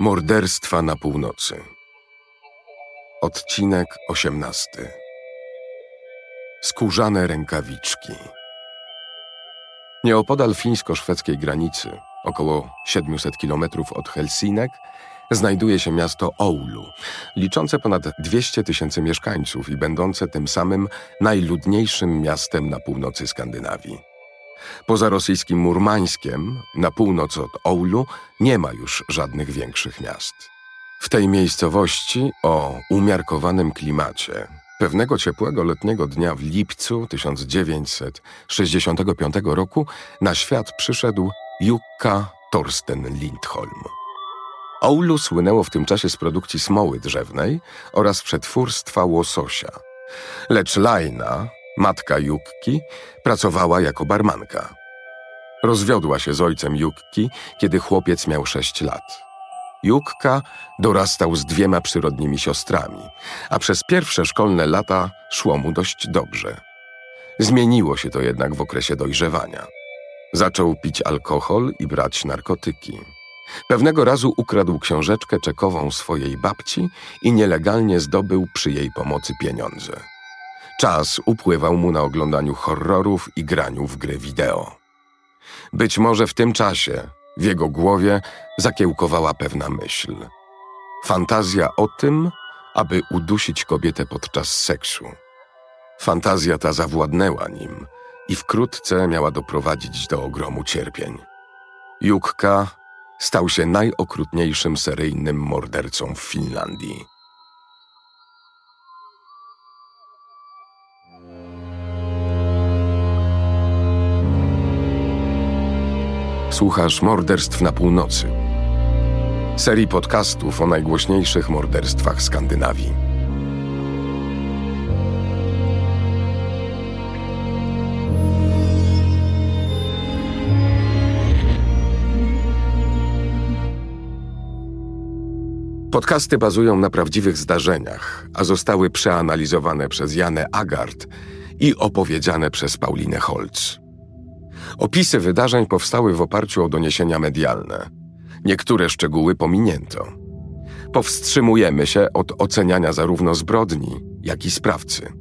Morderstwa na północy. Odcinek 18. Skórzane rękawiczki. Nieopodal fińsko-szwedzkiej granicy, około 700 kilometrów od Helsinek, znajduje się miasto Oulu, liczące ponad 200 tysięcy mieszkańców i będące tym samym najludniejszym miastem na północy Skandynawii. Poza rosyjskim Murmańskiem, na północ od Oulu, nie ma już żadnych większych miast. W tej miejscowości o umiarkowanym klimacie pewnego ciepłego letniego dnia w lipcu 1965 roku na świat przyszedł Jukka Torsten Lindholm. Oulu słynęło w tym czasie z produkcji smoły drzewnej oraz przetwórstwa łososia. Lecz Lajna, matka Jukki, pracowała jako barmanka. Rozwiodła się z ojcem Jukki, kiedy chłopiec miał sześć lat. Jukka dorastał z dwiema przyrodnimi siostrami, a przez pierwsze szkolne lata szło mu dość dobrze. Zmieniło się to jednak w okresie dojrzewania. Zaczął pić alkohol i brać narkotyki. Pewnego razu ukradł książeczkę czekową swojej babci i nielegalnie zdobył przy jej pomocy pieniądze. Czas upływał mu na oglądaniu horrorów i graniu w gry wideo. Być może w tym czasie w jego głowie zakiełkowała pewna myśl. Fantazja o tym, aby udusić kobietę podczas seksu. Fantazja ta zawładnęła nim i wkrótce miała doprowadzić do ogromu cierpień. Jukka stał się najokrutniejszym seryjnym mordercą w Finlandii. Słuchasz Morderstw na Północy. Serii podcastów o najgłośniejszych morderstwach Skandynawii. Podcasty bazują na prawdziwych zdarzeniach, a zostały przeanalizowane przez Janę Agard i opowiedziane przez Paulinę Holz. Opisy wydarzeń powstały w oparciu o doniesienia medialne. Niektóre szczegóły pominięto. Powstrzymujemy się od oceniania zarówno zbrodni, jak i sprawcy.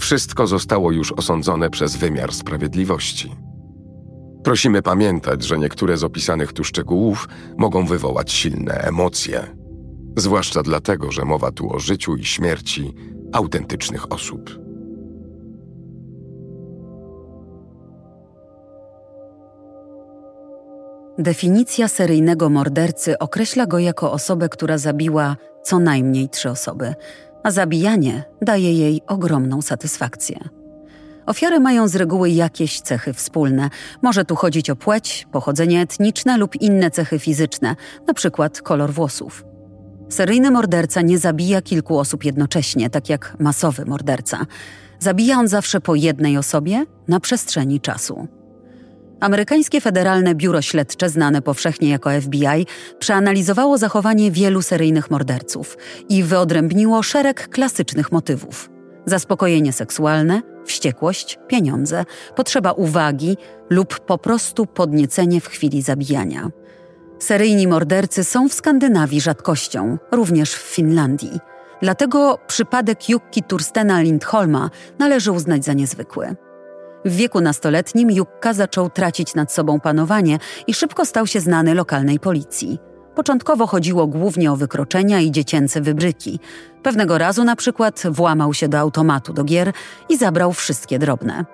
Wszystko zostało już osądzone przez wymiar sprawiedliwości. Prosimy pamiętać, że niektóre z opisanych tu szczegółów mogą wywołać silne emocje, zwłaszcza dlatego, że mowa tu o życiu i śmierci autentycznych osób. Definicja seryjnego mordercy określa go jako osobę, która zabiła co najmniej trzy osoby, a zabijanie daje jej ogromną satysfakcję. Ofiary mają z reguły jakieś cechy wspólne. Może tu chodzić o płeć, pochodzenie etniczne lub inne cechy fizyczne, np. kolor włosów. Seryjny morderca nie zabija kilku osób jednocześnie, tak jak masowy morderca. Zabija on zawsze po jednej osobie na przestrzeni czasu. Amerykańskie Federalne Biuro Śledcze, znane powszechnie jako FBI, przeanalizowało zachowanie wielu seryjnych morderców i wyodrębniło szereg klasycznych motywów: zaspokojenie seksualne, wściekłość, pieniądze, potrzeba uwagi lub po prostu podniecenie w chwili zabijania. Seryjni mordercy są w Skandynawii rzadkością, również w Finlandii. Dlatego przypadek Jukki Turstena Lindholma należy uznać za niezwykły. W wieku nastoletnim Jukka zaczął tracić nad sobą panowanie i szybko stał się znany lokalnej policji. Początkowo chodziło głównie o wykroczenia i dziecięce wybryki. Pewnego razu na przykład włamał się do automatu do gier i zabrał wszystkie drobne.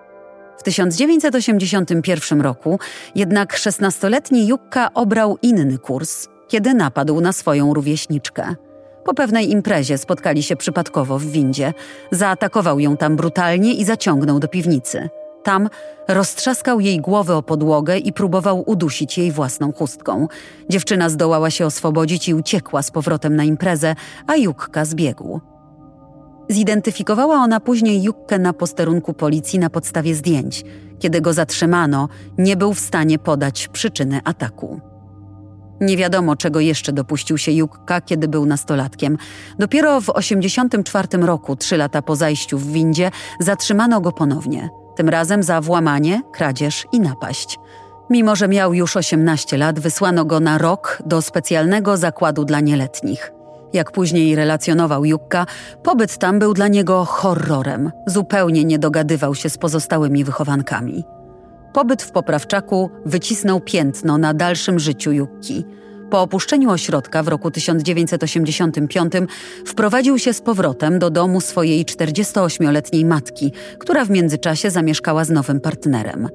W 1981 roku jednak 16-letni Jukka obrał inny kurs, kiedy napadł na swoją rówieśniczkę. Po pewnej imprezie spotkali się przypadkowo w windzie. Zaatakował ją tam brutalnie i zaciągnął do piwnicy. Tam roztrzaskał jej głowę o podłogę i próbował udusić jej własną chustką. Dziewczyna zdołała się oswobodzić i uciekła z powrotem na imprezę, a Jukka zbiegł. Zidentyfikowała ona później Jukkę na posterunku policji na podstawie zdjęć. Kiedy go zatrzymano, nie był w stanie podać przyczyny ataku. Nie wiadomo, czego jeszcze dopuścił się Jukka, kiedy był nastolatkiem. Dopiero w 1984 roku, trzy lata po zajściu w windzie, zatrzymano go ponownie – tym razem za włamanie, kradzież i napaść. Mimo, że miał już 18 lat, wysłano go na rok do specjalnego zakładu dla nieletnich. Jak później relacjonował Jukka, pobyt tam był dla niego horrorem. Zupełnie nie dogadywał się z pozostałymi wychowankami. Pobyt w poprawczaku wycisnął piętno na dalszym życiu Jukki. Po opuszczeniu ośrodka w roku 1985 wprowadził się z powrotem do domu swojej 48-letniej matki, która w międzyczasie zamieszkała z nowym partnerem.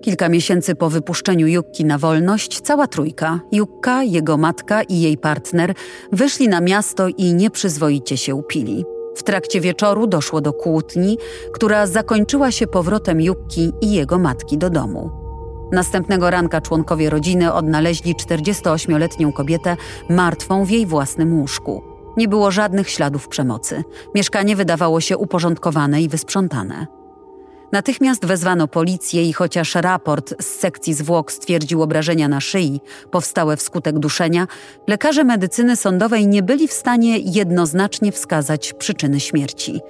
Kilka miesięcy po wypuszczeniu Jukki na wolność, cała trójka, Jukka, jego matka i jej partner, wyszli na miasto i nieprzyzwoicie się upili. W trakcie wieczoru doszło do kłótni, która zakończyła się powrotem Jukki i jego matki do domu. Następnego ranka członkowie rodziny odnaleźli 48-letnią kobietę martwą w jej własnym łóżku. Nie było żadnych śladów przemocy. Mieszkanie wydawało się uporządkowane i wysprzątane. Natychmiast wezwano policję i chociaż raport z sekcji zwłok stwierdził obrażenia na szyi powstałe wskutek duszenia, lekarze medycyny sądowej nie byli w stanie jednoznacznie wskazać przyczyny śmierci.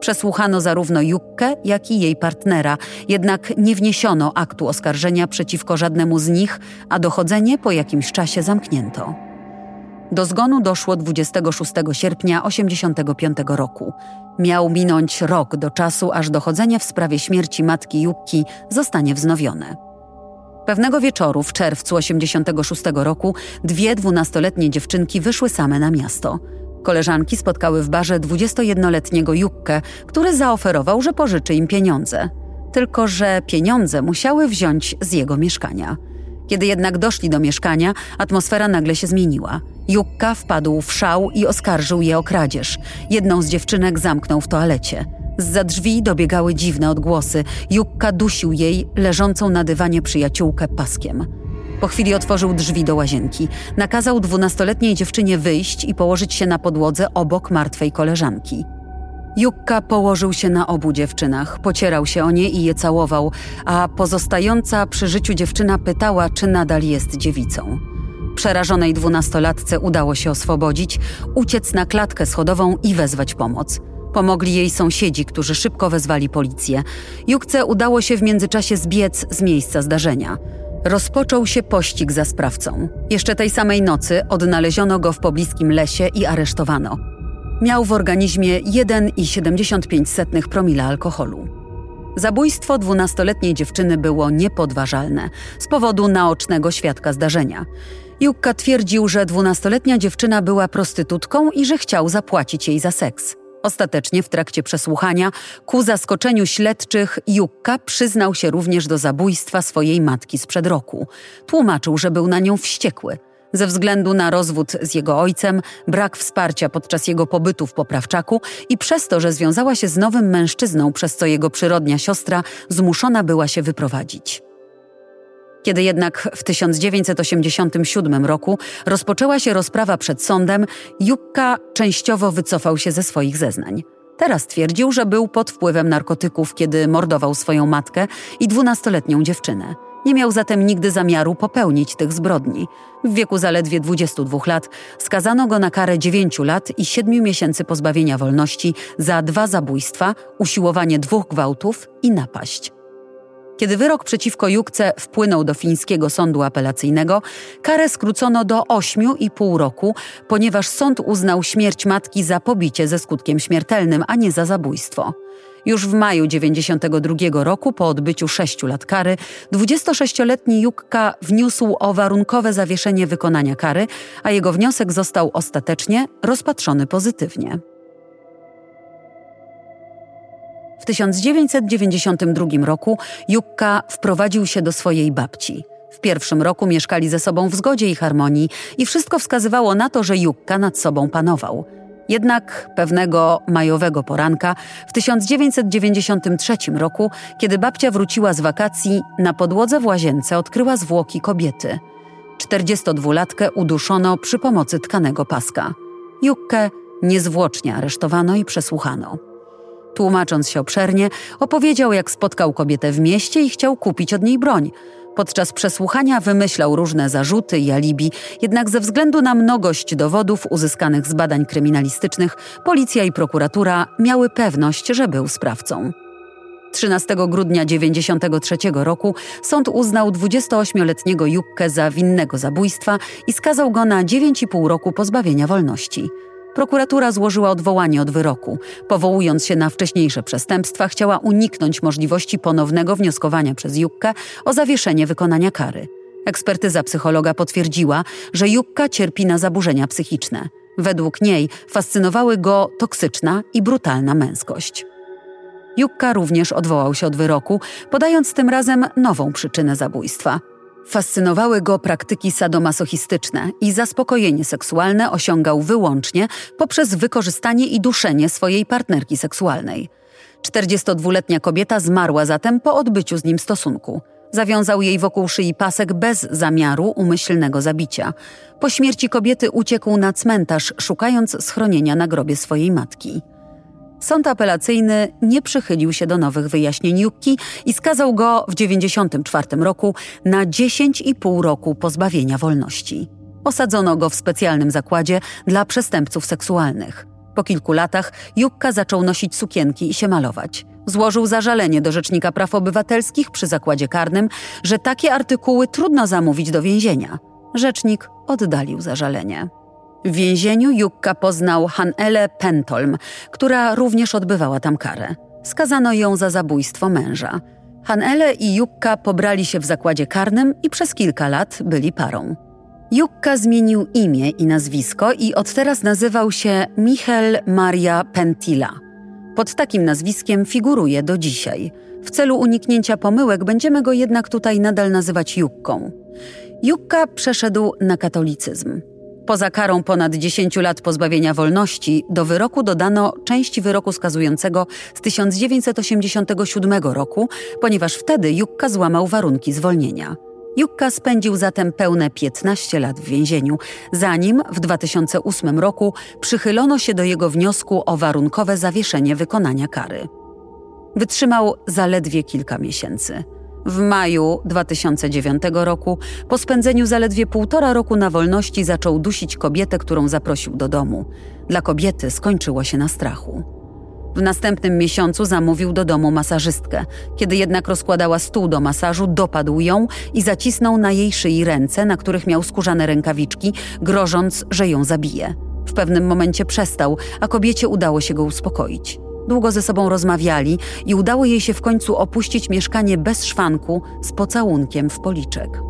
Przesłuchano zarówno Jukkę, jak i jej partnera, jednak nie wniesiono aktu oskarżenia przeciwko żadnemu z nich, a dochodzenie po jakimś czasie zamknięto. Do zgonu doszło 26 sierpnia 1985 roku. Miał minąć rok do czasu, aż dochodzenie w sprawie śmierci matki Jukki zostanie wznowione. Pewnego wieczoru w czerwcu 1986 roku dwie dwunastoletnie dziewczynki wyszły same na miasto. Koleżanki spotkały w barze 21-letniego Jukkę, który zaoferował, że pożyczy im pieniądze. Tylko, że pieniądze musiały wziąć z jego mieszkania. Kiedy jednak doszli do mieszkania, atmosfera nagle się zmieniła. Jukka wpadł w szał i oskarżył je o kradzież. Jedną z dziewczynek zamknął w toalecie. Z za drzwi dobiegały dziwne odgłosy. Jukka dusił jej, leżącą na dywanie przyjaciółkę paskiem. Po chwili otworzył drzwi do łazienki. Nakazał dwunastoletniej dziewczynie wyjść i położyć się na podłodze obok martwej koleżanki. Jukka położył się na obu dziewczynach, pocierał się o nie i je całował, a pozostająca przy życiu dziewczyna pytała, czy nadal jest dziewicą. Przerażonej dwunastolatce udało się oswobodzić, uciec na klatkę schodową i wezwać pomoc. Pomogli jej sąsiedzi, którzy szybko wezwali policję. Jukce udało się w międzyczasie zbiec z miejsca zdarzenia. Rozpoczął się pościg za sprawcą. Jeszcze tej samej nocy odnaleziono go w pobliskim lesie i aresztowano. Miał w organizmie 1,75 promila alkoholu. Zabójstwo dwunastoletniej dziewczyny było niepodważalne z powodu naocznego świadka zdarzenia. Jukka twierdził, że dwunastoletnia dziewczyna była prostytutką i że chciał zapłacić jej za seks. Ostatecznie w trakcie przesłuchania, ku zaskoczeniu śledczych, Jukka przyznał się również do zabójstwa swojej matki sprzed roku. Tłumaczył, że był na nią wściekły – ze względu na rozwód z jego ojcem, brak wsparcia podczas jego pobytu w poprawczaku i przez to, że związała się z nowym mężczyzną, przez co jego przyrodnia siostra zmuszona była się wyprowadzić. Kiedy jednak w 1987 roku rozpoczęła się rozprawa przed sądem, Jukka częściowo wycofał się ze swoich zeznań. Teraz twierdził, że był pod wpływem narkotyków, kiedy mordował swoją matkę i dwunastoletnią dziewczynę. Nie miał zatem nigdy zamiaru popełnić tych zbrodni. W wieku zaledwie 22 lat skazano go na karę 9 lat i 7 miesięcy pozbawienia wolności za dwa zabójstwa, usiłowanie dwóch gwałtów i napaść. Kiedy wyrok przeciwko Jukce wpłynął do fińskiego sądu apelacyjnego, karę skrócono do 8,5 roku, ponieważ sąd uznał śmierć matki za pobicie ze skutkiem śmiertelnym, a nie za zabójstwo. Już w maju 1992 roku, po odbyciu sześciu lat kary, 26-letni Jukka wniósł o warunkowe zawieszenie wykonania kary, a jego wniosek został ostatecznie rozpatrzony pozytywnie. W 1992 roku Jukka wprowadził się do swojej babci. W pierwszym roku mieszkali ze sobą w zgodzie i harmonii i wszystko wskazywało na to, że Jukka nad sobą panował – jednak pewnego majowego poranka w 1993 roku, kiedy babcia wróciła z wakacji, na podłodze w łazience odkryła zwłoki kobiety. 42-latkę uduszono przy pomocy tkanego paska. Jukkę niezwłocznie aresztowano i przesłuchano. Tłumacząc się obszernie, opowiedział, jak spotkał kobietę w mieście i chciał kupić od niej broń. Podczas przesłuchania wymyślał różne zarzuty i alibi, jednak ze względu na mnogość dowodów uzyskanych z badań kryminalistycznych, policja i prokuratura miały pewność, że był sprawcą. 13 grudnia 1993 roku sąd uznał 28-letniego Jukkę za winnego zabójstwa i skazał go na 9,5 roku pozbawienia wolności. Prokuratura złożyła odwołanie od wyroku. Powołując się na wcześniejsze przestępstwa, chciała uniknąć możliwości ponownego wnioskowania przez Jukkę o zawieszenie wykonania kary. Ekspertyza psychologa potwierdziła, że Jukka cierpi na zaburzenia psychiczne. Według niej fascynowały go toksyczna i brutalna męskość. Jukka również odwołał się od wyroku, podając tym razem nową przyczynę zabójstwa. Fascynowały go praktyki sadomasochistyczne i zaspokojenie seksualne osiągał wyłącznie poprzez wykorzystanie i duszenie swojej partnerki seksualnej. 42-letnia kobieta zmarła zatem po odbyciu z nim stosunku. Zawiązał jej wokół szyi pasek bez zamiaru umyślnego zabicia. Po śmierci kobiety uciekł na cmentarz, szukając schronienia na grobie swojej matki. Sąd apelacyjny nie przychylił się do nowych wyjaśnień Jukki i skazał go w 1994 roku na 10,5 roku pozbawienia wolności. Osadzono go w specjalnym zakładzie dla przestępców seksualnych. Po kilku latach Jukka zaczął nosić sukienki i się malować. Złożył zażalenie do Rzecznika Praw Obywatelskich przy zakładzie karnym, że takie artykuły trudno zamówić do więzienia. Rzecznik oddalił zażalenie. W więzieniu Jukka poznał Hanele Pentolm, która również odbywała tam karę. Skazano ją za zabójstwo męża. Hanele i Jukka pobrali się w zakładzie karnym i przez kilka lat byli parą. Jukka zmienił imię i nazwisko i od teraz nazywał się Michel Maria Pentila. Pod takim nazwiskiem figuruje do dzisiaj. W celu uniknięcia pomyłek będziemy go jednak tutaj nadal nazywać Jukką. Jukka przeszedł na katolicyzm. Poza karą ponad 10 lat pozbawienia wolności, do wyroku dodano część wyroku skazującego z 1987 roku, ponieważ wtedy Jukka złamał warunki zwolnienia. Jukka spędził zatem pełne 15 lat w więzieniu, zanim w 2008 roku przychylono się do jego wniosku o warunkowe zawieszenie wykonania kary. Wytrzymał zaledwie kilka miesięcy. W maju 2009 roku, po spędzeniu zaledwie półtora roku na wolności, zaczął dusić kobietę, którą zaprosił do domu. Dla kobiety skończyło się na strachu. W następnym miesiącu zamówił do domu masażystkę. Kiedy jednak rozkładała stół do masażu, dopadł ją i zacisnął na jej szyi ręce, na których miał skórzane rękawiczki, grożąc, że ją zabije. W pewnym momencie przestał, a kobiecie udało się go uspokoić. Długo ze sobą rozmawiali i udało jej się w końcu opuścić mieszkanie bez szwanku z pocałunkiem w policzek.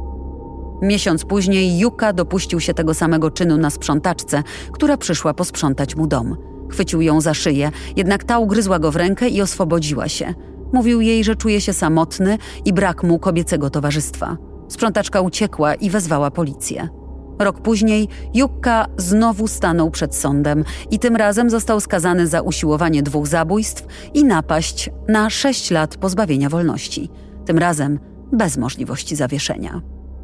Miesiąc później Juka dopuścił się tego samego czynu na sprzątaczce, która przyszła posprzątać mu dom. Chwycił ją za szyję, jednak ta ugryzła go w rękę i oswobodziła się. Mówił jej, że czuje się samotny i brak mu kobiecego towarzystwa. Sprzątaczka uciekła i wezwała policję. Rok później Jukka znowu stanął przed sądem i tym razem został skazany za usiłowanie dwóch zabójstw i napaść na sześć lat pozbawienia wolności. Tym razem bez możliwości zawieszenia.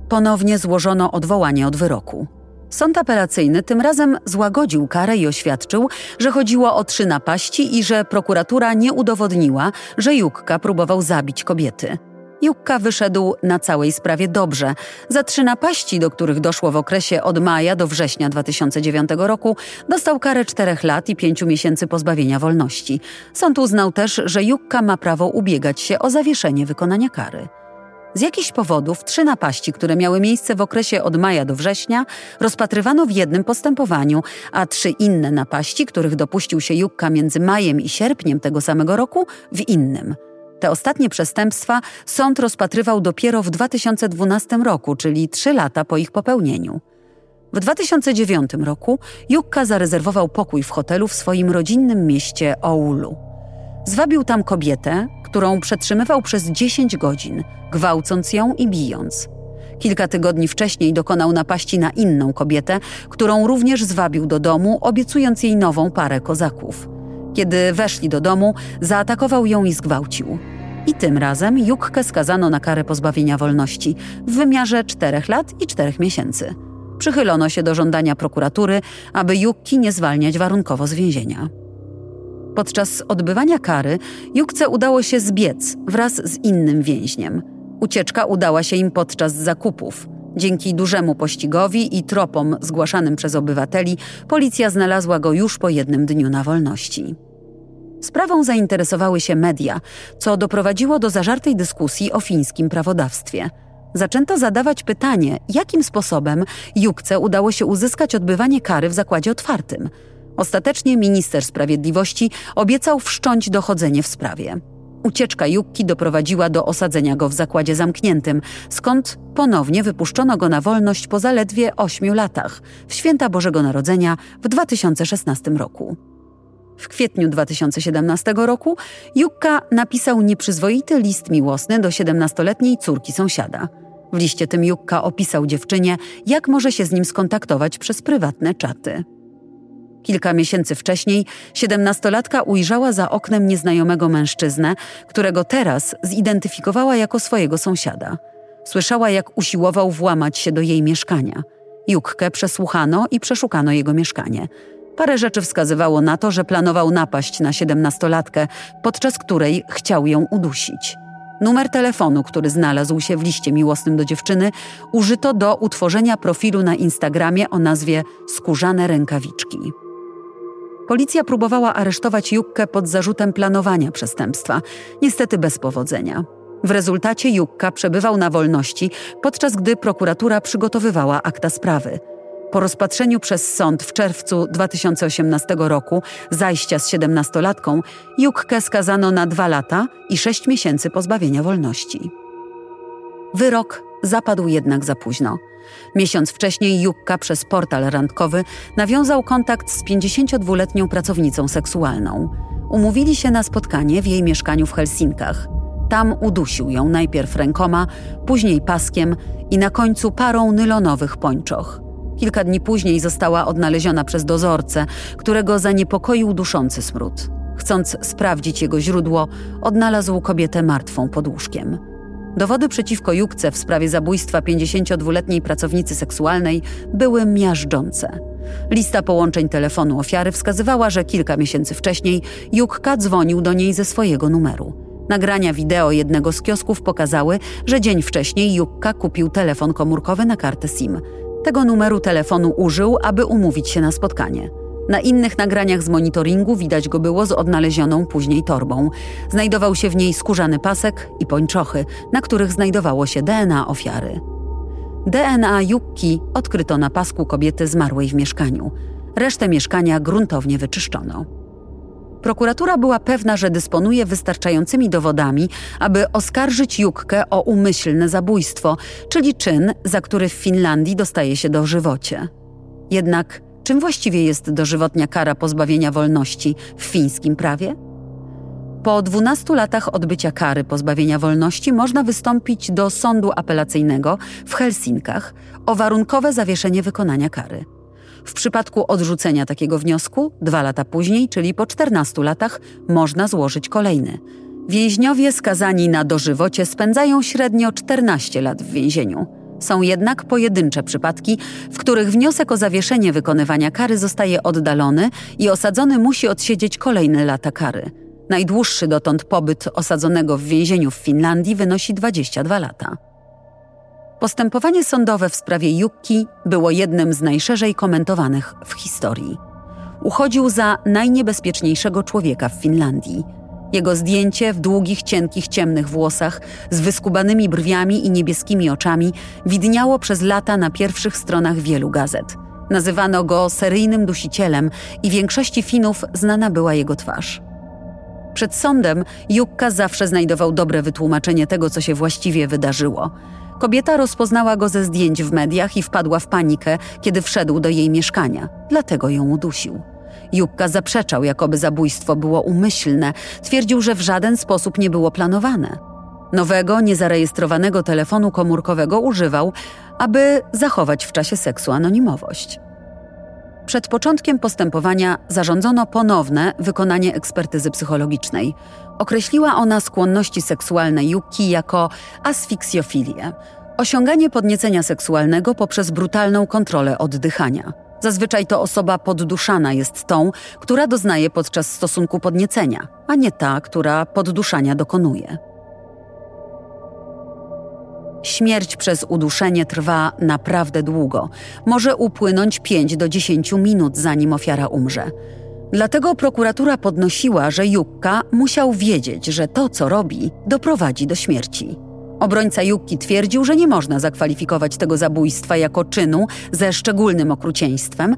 Ponownie złożono odwołanie od wyroku. Sąd apelacyjny tym razem złagodził karę i oświadczył, że chodziło o trzy napaści i że prokuratura nie udowodniła, że Jukka próbował zabić kobiety. Jukka wyszedł na całej sprawie dobrze. Za trzy napaści, do których doszło w okresie od maja do września 2009 roku, dostał karę czterech lat i pięciu miesięcy pozbawienia wolności. Sąd uznał też, że Jukka ma prawo ubiegać się o zawieszenie wykonania kary. Z jakichś powodów trzy napaści, które miały miejsce w okresie od maja do września, rozpatrywano w jednym postępowaniu, a trzy inne napaści, których dopuścił się Jukka między majem i sierpniem tego samego roku, w innym – te ostatnie przestępstwa sąd rozpatrywał dopiero w 2012 roku, czyli trzy lata po ich popełnieniu. W 2009 roku Jukka zarezerwował pokój w hotelu w swoim rodzinnym mieście Oulu. Zwabił tam kobietę, którą przetrzymywał przez 10 godzin, gwałcąc ją i bijąc. Kilka tygodni wcześniej dokonał napaści na inną kobietę, którą również zwabił do domu, obiecując jej nową parę kozaków. Kiedy weszli do domu, zaatakował ją i zgwałcił. I tym razem Jukkę skazano na karę pozbawienia wolności w wymiarze 4 lat i 4 miesięcy. Przychylono się do żądania prokuratury, aby Jukki nie zwalniać warunkowo z więzienia. Podczas odbywania kary Jukce udało się zbiec wraz z innym więźniem. Ucieczka udała się im podczas zakupów. Dzięki dużemu pościgowi i tropom zgłaszanym przez obywateli, policja znalazła go już po jednym dniu na wolności. Sprawą zainteresowały się media, co doprowadziło do zażartej dyskusji o fińskim prawodawstwie. Zaczęto zadawać pytanie, jakim sposobem Jukce udało się uzyskać odbywanie kary w zakładzie otwartym. Ostatecznie minister sprawiedliwości obiecał wszcząć dochodzenie w sprawie. Ucieczka Jukki doprowadziła do osadzenia go w zakładzie zamkniętym, skąd ponownie wypuszczono go na wolność po zaledwie ośmiu latach, w święta Bożego Narodzenia w 2016 roku. W kwietniu 2017 roku Jukka napisał nieprzyzwoity list miłosny do 17-letniej córki sąsiada. W liście tym Jukka opisał dziewczynie, jak może się z nim skontaktować przez prywatne czaty. Kilka miesięcy wcześniej siedemnastolatka ujrzała za oknem nieznajomego mężczyznę, którego teraz zidentyfikowała jako swojego sąsiada. Słyszała, jak usiłował włamać się do jej mieszkania. Jukkę przesłuchano i przeszukano jego mieszkanie. Parę rzeczy wskazywało na to, że planował napaść na siedemnastolatkę, podczas której chciał ją udusić. Numer telefonu, który znalazł się w liście miłosnym do dziewczyny, użyto do utworzenia profilu na Instagramie o nazwie Skórzane rękawiczki. Policja próbowała aresztować Jukkę pod zarzutem planowania przestępstwa, niestety bez powodzenia. W rezultacie Jukka przebywał na wolności, podczas gdy prokuratura przygotowywała akta sprawy. Po rozpatrzeniu przez sąd w czerwcu 2018 roku zajścia z siedemnastolatką, Jukkę skazano na dwa lata i sześć miesięcy pozbawienia wolności. Wyrok zapadł jednak za późno. Miesiąc wcześniej Jukka przez portal randkowy nawiązał kontakt z 52-letnią pracownicą seksualną. Umówili się na spotkanie w jej mieszkaniu w Helsinkach. Tam udusił ją najpierw rękoma, później paskiem i na końcu parą nylonowych pończoch. Kilka dni później została odnaleziona przez dozorcę, którego zaniepokoił duszący smród. Chcąc sprawdzić jego źródło, odnalazł kobietę martwą pod łóżkiem. Dowody przeciwko Jukce w sprawie zabójstwa 52-letniej pracownicy seksualnej były miażdżące. Lista połączeń telefonu ofiary wskazywała, że kilka miesięcy wcześniej Jukka dzwonił do niej ze swojego numeru. Nagrania wideo jednego z kiosków pokazały, że dzień wcześniej Jukka kupił telefon komórkowy na kartę SIM. Tego numeru telefonu użył, aby umówić się na spotkanie. Na innych nagraniach z monitoringu widać go było z odnalezioną później torbą. Znajdował się w niej skórzany pasek i pończochy, na których znajdowało się DNA ofiary. DNA Jukki odkryto na pasku kobiety zmarłej w mieszkaniu. Resztę mieszkania gruntownie wyczyszczono. Prokuratura była pewna, że dysponuje wystarczającymi dowodami, aby oskarżyć Jukkę o umyślne zabójstwo, czyli czyn, za który w Finlandii dostaje się dożywocie. Jednak Czym właściwie jest dożywotnia kara pozbawienia wolności w fińskim prawie? Po 12 latach odbycia kary pozbawienia wolności można wystąpić do sądu apelacyjnego w Helsinkach o warunkowe zawieszenie wykonania kary. W przypadku odrzucenia takiego wniosku, dwa lata później, czyli po 14 latach, można złożyć kolejny. Więźniowie skazani na dożywocie spędzają średnio 14 lat w więzieniu. Są jednak pojedyncze przypadki, w których wniosek o zawieszenie wykonywania kary zostaje oddalony i osadzony musi odsiedzieć kolejne lata kary. Najdłuższy dotąd pobyt osadzonego w więzieniu w Finlandii wynosi 22 lata. Postępowanie sądowe w sprawie Jukki było jednym z najszerzej komentowanych w historii. Uchodził za najniebezpieczniejszego człowieka w Finlandii – jego zdjęcie w długich, cienkich, ciemnych włosach, z wyskubanymi brwiami i niebieskimi oczami, widniało przez lata na pierwszych stronach wielu gazet. Nazywano go seryjnym dusicielem i większości Finów znana była jego twarz. Przed sądem Jukka zawsze znajdował dobre wytłumaczenie tego, co się właściwie wydarzyło. Kobieta rozpoznała go ze zdjęć w mediach i wpadła w panikę, kiedy wszedł do jej mieszkania, dlatego ją udusił. Jukka zaprzeczał, jakoby zabójstwo było umyślne, twierdził, że w żaden sposób nie było planowane. Nowego, niezarejestrowanego telefonu komórkowego używał, aby zachować w czasie seksu anonimowość. Przed początkiem postępowania zarządzono ponowne wykonanie ekspertyzy psychologicznej. Określiła ona skłonności seksualne Yuki jako asfiksjofilię, osiąganie podniecenia seksualnego poprzez brutalną kontrolę oddychania. Zazwyczaj to osoba podduszana jest tą, która doznaje podczas stosunku podniecenia, a nie ta, która podduszania dokonuje. Śmierć przez uduszenie trwa naprawdę długo. Może upłynąć 5 do 10 minut, zanim ofiara umrze. Dlatego prokuratura podnosiła, że Jukka musiał wiedzieć, że to, co robi, doprowadzi do śmierci. Obrońca Jukki twierdził, że nie można zakwalifikować tego zabójstwa jako czynu ze szczególnym okrucieństwem,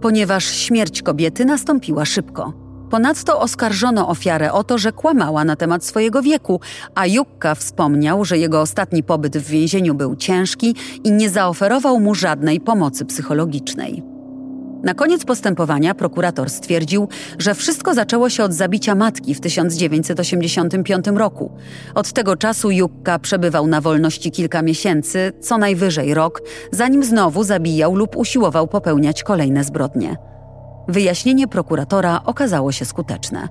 ponieważ śmierć kobiety nastąpiła szybko. Ponadto oskarżono ofiarę o to, że kłamała na temat swojego wieku, a Jukka wspomniał, że jego ostatni pobyt w więzieniu był ciężki i nie zaoferował mu żadnej pomocy psychologicznej. Na koniec postępowania prokurator stwierdził, że wszystko zaczęło się od zabicia matki w 1985 roku. Od tego czasu Jukka przebywał na wolności kilka miesięcy, co najwyżej rok, zanim znowu zabijał lub usiłował popełniać kolejne zbrodnie. Wyjaśnienie prokuratora okazało się skuteczne.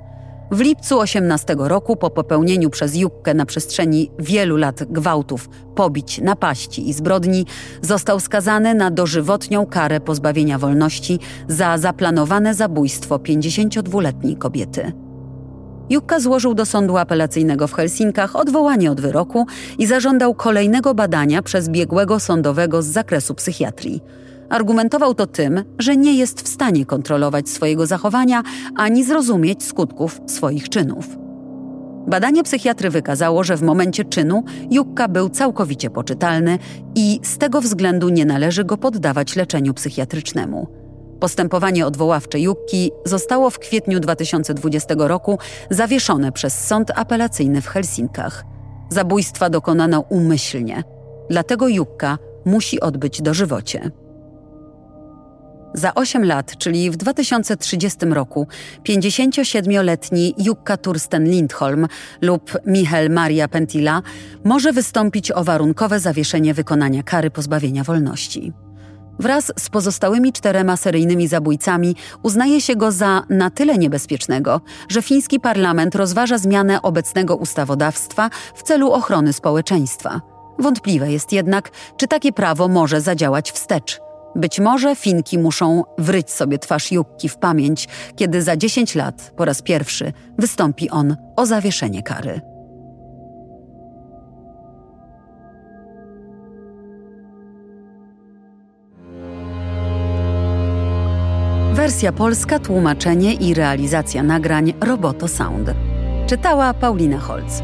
W lipcu 18 roku, po popełnieniu przez Jukkę na przestrzeni wielu lat gwałtów, pobić, napaści i zbrodni, został skazany na dożywotnią karę pozbawienia wolności za zaplanowane zabójstwo 52-letniej kobiety. Jukka złożył do sądu apelacyjnego w Helsinkach odwołanie od wyroku i zażądał kolejnego badania przez biegłego sądowego z zakresu psychiatrii. Argumentował to tym, że nie jest w stanie kontrolować swojego zachowania ani zrozumieć skutków swoich czynów. Badanie psychiatry wykazało, że w momencie czynu Jukka był całkowicie poczytalny i z tego względu nie należy go poddawać leczeniu psychiatrycznemu. Postępowanie odwoławcze Jukki zostało w kwietniu 2020 roku zawieszone przez sąd apelacyjny w Helsinkach. Zabójstwa dokonano umyślnie, dlatego Jukka musi odbyć dożywocie. Za 8 lat, czyli w 2030 roku, 57-letni Jukka Tursten Lindholm lub Michel Maria Pentila może wystąpić o warunkowe zawieszenie wykonania kary pozbawienia wolności. Wraz z pozostałymi czterema seryjnymi zabójcami uznaje się go za na tyle niebezpiecznego, że fiński parlament rozważa zmianę obecnego ustawodawstwa w celu ochrony społeczeństwa. Wątpliwe jest jednak, czy takie prawo może zadziałać wstecz – być może Finki muszą wryć sobie twarz Jukki w pamięć, kiedy za 10 lat po raz pierwszy wystąpi on o zawieszenie kary. Wersja polska, tłumaczenie i realizacja nagrań Roboto Sound. Czytała Paulina Holz.